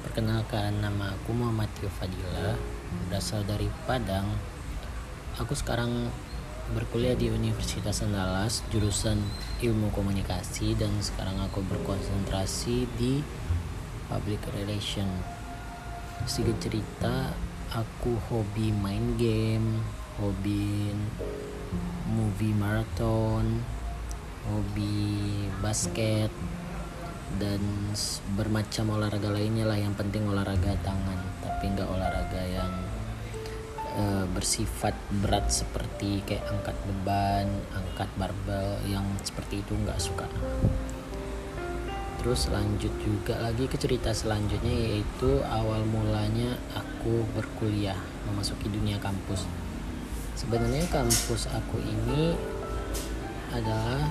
Perkenalkan nama aku Muhammad Tio Fadila Berasal dari Padang. Aku sekarang berkuliah di Universitas Andalas Jurusan Ilmu Komunikasi Dan sekarang aku berkonsentrasi di Public Relation Sedikit cerita Aku hobi main game Hobi movie marathon Hobi basket dan bermacam olahraga lainnya lah. Yang penting olahraga tangan tapi nggak olahraga yang uh, bersifat berat seperti kayak angkat beban angkat barbel yang seperti itu nggak suka. Terus lanjut juga lagi ke cerita selanjutnya yaitu awal mulanya aku berkuliah memasuki dunia kampus. Sebenarnya kampus aku ini adalah